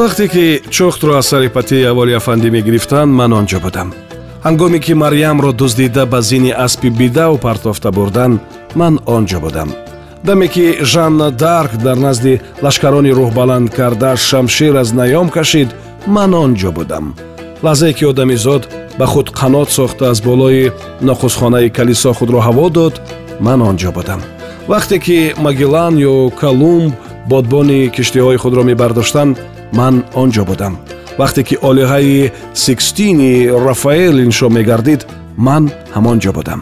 Вақте ки чӯхтро аз сари патии авволи афандӣ мегирифтанд ман он ҷо будам. Ҳангоме ки марьямро дуздида ба зини аспи бидав партофта бурданд ман он ҷо будам. Даме ки жанна дарк дар назди лашкарони рӯҳбаланд карда шамшир аз наём кашид ман он ё будам. Лаҳзае ки одамизод ба худ қанот сохта аз болои нохусхонаи калисо худро ҳаво дод ман он ҷо будам. Вақте ки магеллан ё колумб бодбони киштиҳои худро мебардоштанд ман он ҷо будам. Вақте ки олиҳаи сикстини рафаэл иншо мегардид ман ҳамон ҷо будам.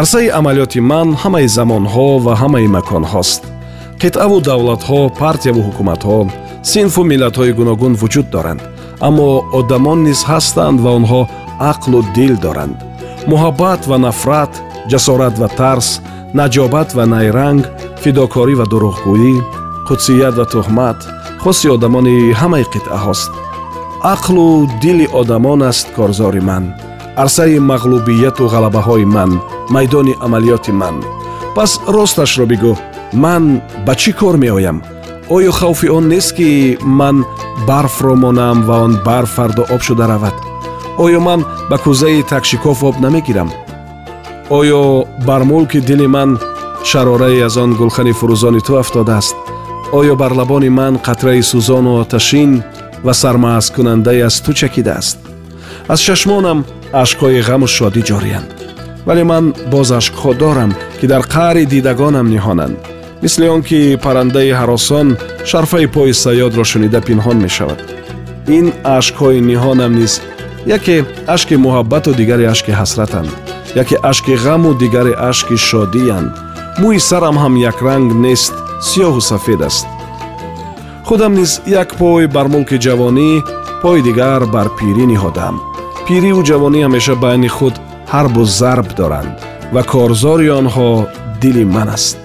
Арсаи амалиёти ман ҳамаи замонҳо ва ҳамаи маконҳост. Қитъаву давлатҳо партияву ҳукуматҳо синфу миллатҳои гуногун вуҷуд доранд. Аммо одамон низ ҳастанд ва онҳо ақлу дил доранд. Муҳаббат ва нафрат ҷасорат ва тарс наҷобат ва найранг фидокорӣ ва дурӯғгӯӣ қудсият ва туҳмат хоси одамони ҳамаи қитъаҳост. Ақлу дили одамон аст корзори ман арсаи мағлубияту ғалабаҳои ман майдони амалиёти ман. Пас росташро бигӯ ман ба чӣ кор меоям? Оё хавфи он нест ки ман барфро монам ва он барф фардо об шуда равад? Оё ман ба кӯзаи такшикоф об намегирам? Оё бар мулки дили ман шарорае аз он гулхани фурӯзони ту афтодааст оё бар лабони ман қатраи сӯзону оташин ва сармаъзкунандае аз ту чакидааст. Аз чашмонам ашкҳои ғаму шодӣ ҷориянд вале ман боз ашкҳо дорам ки дар қаъри дидагонам ниҳонанд. Мисли он ки паррандаи ҳаросон шарфаи пои саёдро шунида пинҳон мешавад. Ин ашкҳои ниҳонам низ яке ашки муҳаббату дигаре ашки ҳасратанд яке ашки ғаму дигаре ашки шодиянд. Мӯи сарам ҳам якранг нест сиёҳу сафед аст. Худам низ як пой бар мулки ҷавонӣ пои дигар бар пирӣ ниҳодам. Пириву ҷавонӣ ҳамеша байни худ ҳарбу зарб доранд ва корзори онҳо дили ман аст.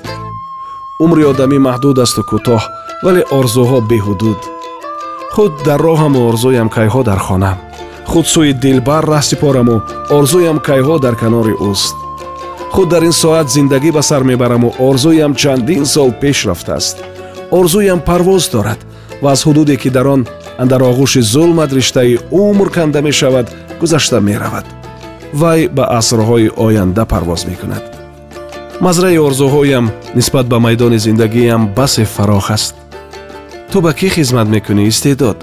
Умри одамӣ маҳдуд асту кӯтоҳ вале орзуҳо беҳудуд. Худ дар роҳаму орзуям кайҳо дар хона. Худ сӯи дилбар раҳ сипораму орзуям кайҳо дар канори ӯст худ дар ин соат зиндагӣ ба сар мебараму орзуям чандин сол пеш рафтааст. орзуям парвоз дорад ва аз ҳудуде ки дар он андар оғӯши зулмат риштаи умр канда мешавад гузашта меравад. вай ба асрҳои оянда парвоз мекунад. мазраи орзуҳоям нисбат ба майдони зиндагиям басе фарох аст. ту ба кӣ хизмат мекунӣ истеъдод?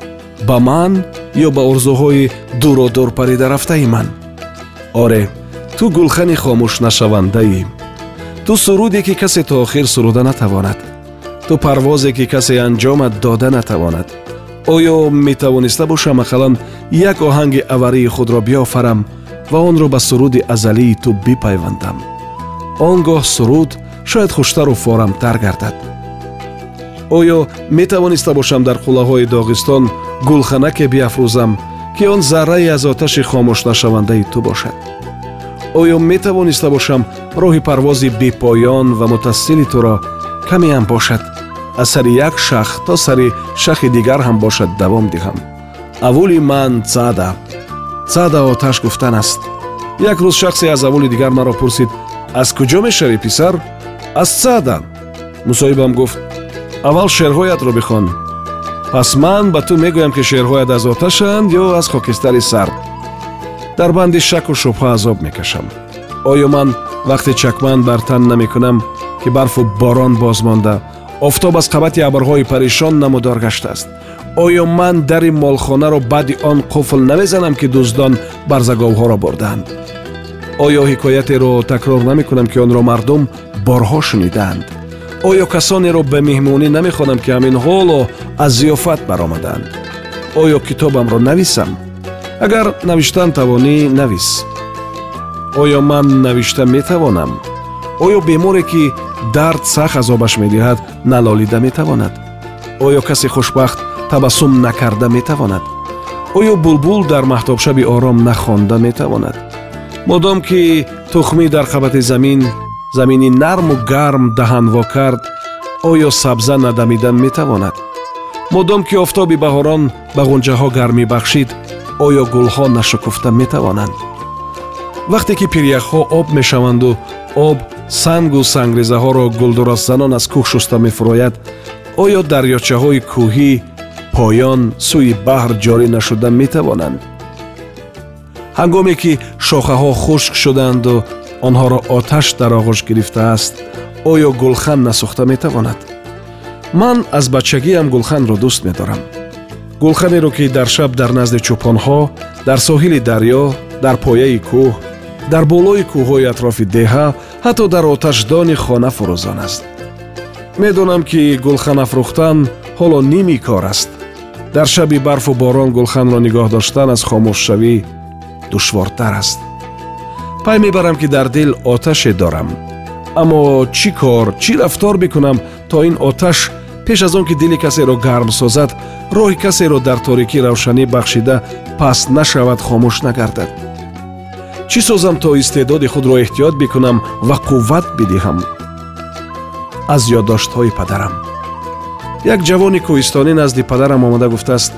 ба ман ё ба орзуҳои дуродур паридарафтаи ман? оре ту гулхани хомӯшнашавандаӣ ту суруде ки касе то охир суруда натавонад. Ту парвозе ки касе анҷомат дода натавонад. Оё метавониста бошам ақаллан як оҳанги аварии худро биёфарам ва онро ба суруди азалии ту бипайвандам. Он гоҳ суруд шояд хуштару форамтар гардад. Оё метавониста бошам дар қуллаҳои доғистон гулханаке биафрӯзам ки он заррае аз оташи хомӯшнашавандаи ту бошад оё метавониста бошам роҳи парвози бепоён ва мутассили туро камеам бошад аз сари як шах то сари шахи дигар ҳам бошад давом диҳам. Аввули ман цада цада оташ гуфтан аст. Як рӯз шахсе аз аввули дигар маро пурсид аз куҷо мешавӣ писар? Аз цада мусоҳибам гуфт аввал шеърҳоятро бихон. Пас ман ба ту мегӯям ки шеърҳоят аз оташанд ё аз хокистари сард дар банди шаку шубҳа азоб мекашам. Оё ман вақте чакман бар тан намекунам ки барфу борон бозмонда офтоб аз қабати абрҳои паришон намудор гаштааст оё ман дари молхонаро баъди он қуфл намезанам ки дуздон барзаговҳоро бурдаанд. Оё ҳикоятеро такрор намекунам ки онро мардум борҳо шунидаанд. Оё касонеро ба меҳмонӣ намехонам ки ҳамин ҳоло аз зиёфат баромадаанд оё китобамро нависам агар навиштан тавонӣ навис. Оё ман навишта метавонам? Оё беморе ки дард сахт азобаш медиҳад налолида метавонад? Оё касе хушбахт табассум накарда метавонад? Оё булбул дар маҳтобшаби ором нахонда метавонад? Модом ки тухмӣ дар қабати замин замини нарму гарм даҳанво кард оё сабза надамидан метавонад? Модом ки офтоби баҳорон ба ғунҷаҳо гармӣ бахшид оё гулҳо нашукуфта метавонанд. Вақте ки пиряхҳо об мешаванду об сангу сангрезаҳоро гулдурастзанон аз кӯҳ шуста мефурояд оё дарёчаҳои кӯҳӣ поён сӯи баҳр ҷорӣ нашуда метавонанд. Ҳангоме ки шохаҳо хушк шуданду онҳоро оташ дар оғӯш гирифтааст оё гулхан насӯхта метавонад. Ман аз бачагиам гулханро дӯст медорам гулханеро ки дар шаб дар назди чӯпонҳо дар соҳили дарьё дар пояи кӯҳ дар болои кӯҳҳои атрофи деҳа ҳатто дар оташдони хона фурӯзон аст. Медонам ки гулхан афрӯхтан ҳоло ними кор аст. Дар шаби барфу борон гулханро нигоҳ доштан аз хомӯшшавӣ душвортар аст. Пай мебарам ки дар дил оташе дорам. Аммо чӣ кор чӣ рафтор бикунам то ин оташ пеш аз он ки дили касеро гарм созад роҳи касеро дар торикӣ равшанӣ бахшида паст нашавад хомӯш нагардад. Чӣ созам то истеъдоди худро эҳтиёт бикунам ва қувват бидиҳам? Аз ёддоштҳои падарам. Як ҷавони кӯҳистонӣ назди падарам омада гуфтааст.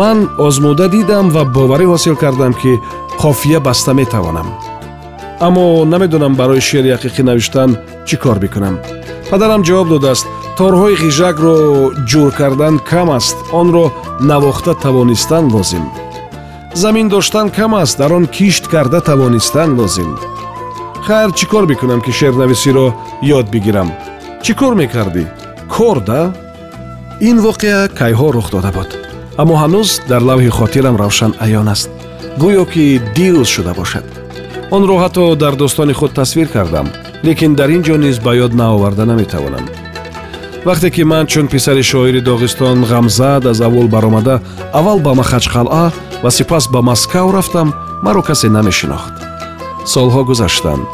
Ман озмуда дидам ва боварӣ ҳосил кардам ки қофия баста метавонам. Аммо намедонам барои шеъри ҳақиқӣ навиштан чӣ кор бикунам. Падарам ҷавоб додааст торҳои ғижакро ҷур кардан кам аст онро навохта тавонистан лозим. Замин доштан кам аст дар он кишт карда тавонистан лозим. Хайр чӣ кор бикунам ки шеърнависиро ёд бигирам? Чӣ кор мекардӣ? Кор да ин воқеа кайҳо рух дода буд. Аммо ҳанӯз дар лавҳи хотирам равшан аён аст. Гӯё ки дирӯз шуда бошад. Онро ҳатто дар достони худ тасвир кардам лекин дар ин ҷо низ ба ёд наоварда наметавонам вақте ки ман чун писари шоири доғистон ғамзад аз аввол баромада аввал ба махачқалъа ва сипас ба маскав рафтам маро касе намешинохт. Солҳо гузаштанд.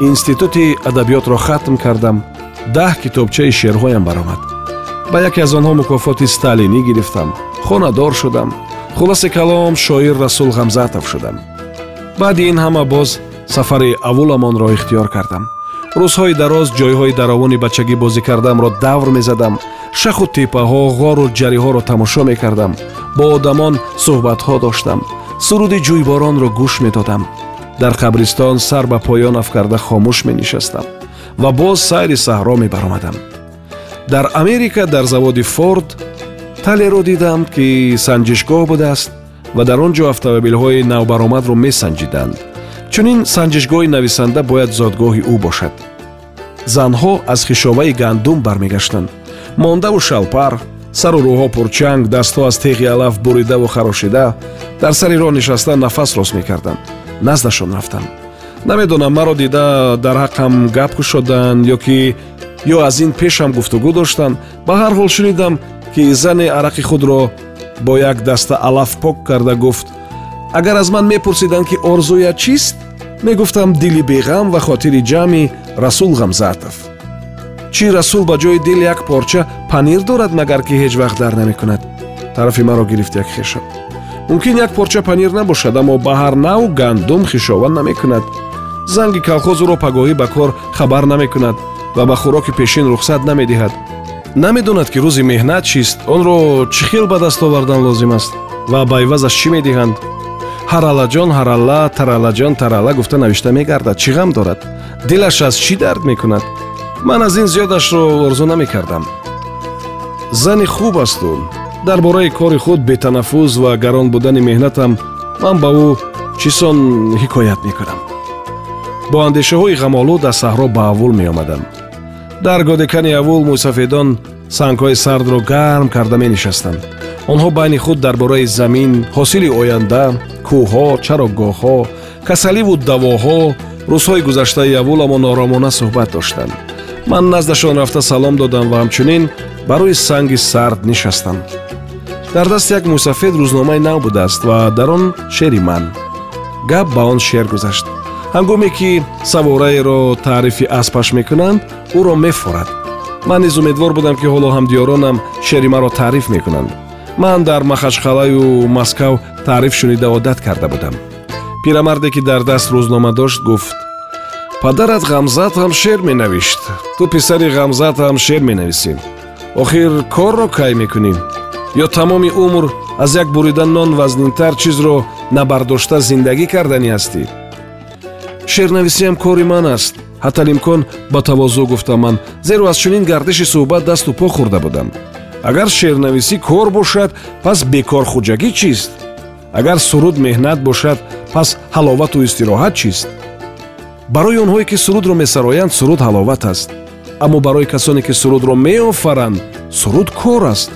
Институти адабиётро хатм кардам. Даҳ китобчаи шеърҳоям баромад. Ба яке аз онҳо мукофоти сталинӣ гирифтам. Хонадор шудам. Хулоси калом шоир расул ғамзатов шудам. Баъди ин ҳама боз сафари аввуламонро ихтиёр кардам рӯзҳои дароз ҷойҳои даровони бачагӣ бозӣ кардамро давр мезадам. Шаху теппаҳо ғору ҷариҳоро тамошо мекардам. Бо одамон суҳбатҳо доштам. Суруди ҷӯйборонро гӯш медодам дар қабристон сар ба поён афкарда хомӯш менишастам ва боз сайри саҳро мебаромадам. Дар америка дар заводи форд талеро дидам ки санҷишгоҳ будааст ва дар он ҷо автомобилҳои навбаромадро месанҷиданд чунин санҷишгоҳи нависанда бояд зодгоҳи ӯ бошад. Занҳо аз хишоваи гандум бармегаштанд. Мондаву шалпар сару рӯҳо пурчанг дастҳо аз теғи алаф буридаву харошида дар сари роҳ нишаста нафас рост мекарданд. Наздашон рафтам намедонам маро дида дар ҳаққам гап кушоданд ё ки ё аз ин пешам гуфтугӯ доштанд. Ба ҳар ҳол шунидам ки зане арақи худро бо як даста алаф пок карда гуфт. Агар аз ман мепурсиданд ки орзуят чист мегуфтам дили беғам ва хотири ҷамъи расул ғамзатов чӣ расул ба ҷои дил як порча панир дорад магар ки ҳеҷ вақт дар намекунад? Тарафи маро гирифт як хешам мумкин як порча панир набошад аммо ба ҳар нав гандум хишова намекунад. Занги калхоз ӯро пагоҳӣ ба кор хабар намекунад ва ба хӯроки пешин рухсат намедиҳад. Намедонад ки рӯзи меҳнат чист онро чӣ хел ба даст овардан лозим аст ва ба ивазаш чӣ медиҳанд ҳараллаҷон ҳаралла тараллаҷон таралла гуфта навишта мегардад? Чӣ ғам дорад? Дилаш аз чӣ дард мекунад? Ман аз ин зиёдашро орзу намекардам. Зани хуб асту дар бораи кори худ бетанаффус ва гарон будани меҳнатам ман ба ӯ чӣ сон ҳикоят мекунам. Бо андешаҳои ғамолуд аз саҳро ба аввул меомадам. Дар годекани аввул мӯйсафедон сангҳои сардро гарм карда менишастанд онҳо байни худ дар бораи замин ҳосили оянда кӯҳҳо чарогоҳҳо касаливу давоҳо рӯзҳои гузаштаи аввуламон оромона суҳбат доштанд. Ман наздашон рафта салом додам ва ҳамчунин ба рӯи санги сард нишастам. Дар даст як мӯйсафед рӯзномаи нав будааст ва дар он шеъри ман. Гап ба он шеър гузашт. Ҳангоме ки савораеро таърифи аспаш мекунанд ӯро мефорад. Ман низ умедвор будам ки ҳоло ҳамдиёронам шеъри маро таъриф мекунанд ман дар махашхалаю маскав таъриф шунида одат карда будам. Пирамарде ки дар даст рӯзнома дошт гуфт падарат ғамзат ҳам шеър менавишт ту писари ғамзат ҳам шеър менависӣ охир корро кай мекунӣ? Ё тамоми умр аз як бурида нон вазнинтар чизро набардошта зиндагӣ кардани ҳастӣ? Шеърнависиам кори ман аст. Ҳатталимкон ба тавозӯ гуфтам ман зеро аз чунин гардиши суҳбат дасту по хӯрда будам агар шеърнависӣ кор бошад пас бекорхуҷагӣ чист? Агар суруд меҳнат бошад пас ҳаловату истироҳат чист? Барои онҳое ки сурудро месароянд суруд ҳаловат аст. Аммо барои касоне ки сурудро меофаранд суруд кор аст.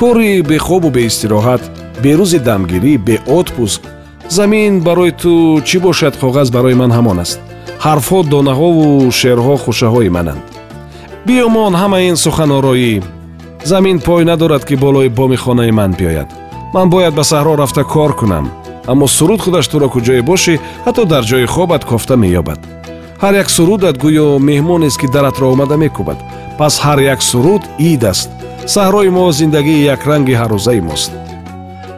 Кори бехобу беистироҳат берӯзи дамгирӣ беотпуск. Замин барои ту чӣ бошад? Коғаз барои ман ҳамон аст. Ҳарфҳо донаҳову шеърҳо хушаҳои мананд. Биёмон ҳама ин суханороӣ замин пой надорад ки болои боми хонаи ман биёяд. Ман бояд ба саҳро рафта кор кунам аммо суруд худаш туро куҷое бошӣ ҳатто дар ҷои хобат кофта меёбад. Ҳар як сурудат гӯё меҳмонест ки даратро омада мекӯбад. Пас ҳар як суруд ид аст. Саҳрои мо зиндагии якранги ҳаррӯзаи мост.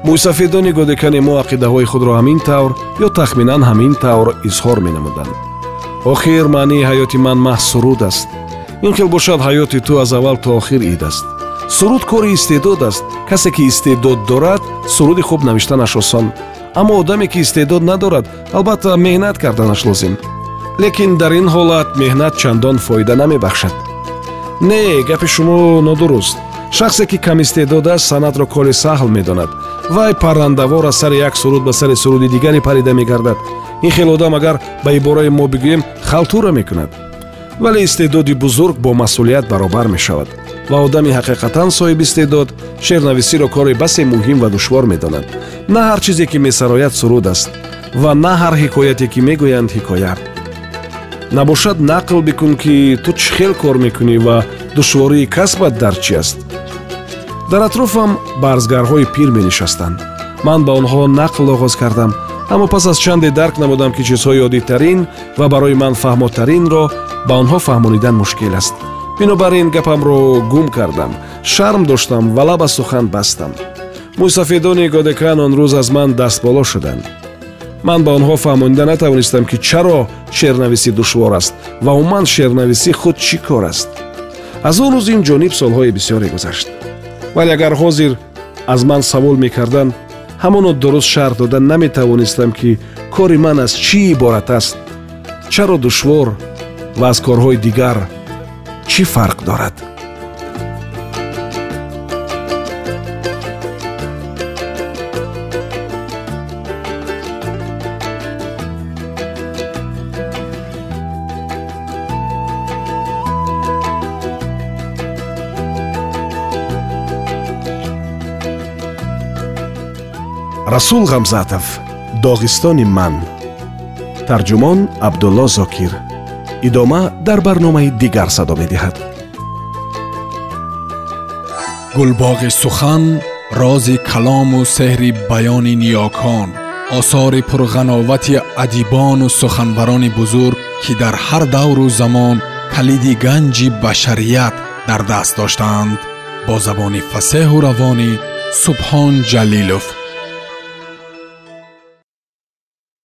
Мӯйсафедони годекани мо ақидаҳои худро ҳамин тавр ё тахминан ҳамин тавр изҳор менамуданд. Охир маънии ҳаёти ман маҳз суруд аст. Ин хел бошад ҳаёти ту аз аввал то охир ид аст суруд кори истеъдод аст. Касе ки истеъдод дорад суруди хуб навиштанаш осон аммо одаме ки истеъдод надорад албатта меҳнат карданаш лозим лекин дар ин ҳолат меҳнат чандон фоида намебахшад. Не гапи шумо нодуруст. Шахсе ки камистеъдод аст санъатро кори саҳл медонад. Вай паррандавор аз сари як суруд ба сари суруди дигаре парида мегардад. Ин хел одам агар ба ибораи мо бигӯем халтура мекунад. Вале истеъдоди бузург бо масъулият баробар мешавад ва одами ҳақиқатан соҳибистеъдод шеърнависиро кори басе муҳим ва душвор медонад. На ҳар чизе ки месарояд суруд аст ва на ҳар ҳикояте ки мегӯянд ҳикоя. Набошад нақл бикун ки ту чӣ хел кор мекунӣ ва душвории касбат дар чӣ аст? Дар атрофам барзгарҳои пир менишастанд. Ман ба онҳо нақл оғоз кардам аммо пас аз чанде дарк намудам ки чизҳои оддитарин ва барои ман фаҳмотаринро ба онҳо фаҳмонидан мушкил аст бинобар ин гапамро гум кардам шарм доштам ва лаба сухан бастам. Мӯйсафедони годекан он рӯз аз ман дастболо шуданд. Ман ба онҳо фаҳмонида натавонистам ки чаро шеърнависӣ душвор аст ва умуман шеърнависӣ худ чӣ кор аст. Аз он рӯз ин ҷониб солҳои бисёре гузашт. Вале агар ҳозир аз ман савол мекарданд ҳамоно дуруст шарҳ дода наметавонистам ки кори ман аз чӣ иборат аст? Чаро душвор ва аз корҳои дигар чӣ фарқ дорад? Расул ғамзатов доғистони ман тарҷумон абдулло зокир идома дар барномаи дигар садо медиҳад гулбоғи сухан рози калому сеҳри баёни ниёкон осори пурғановати адибону суханбарони бузург ки дар ҳар давру замон калиди ганҷи башарият дар даст доштаанд бо забони фасеҳу равонӣ субҳон ҷалилов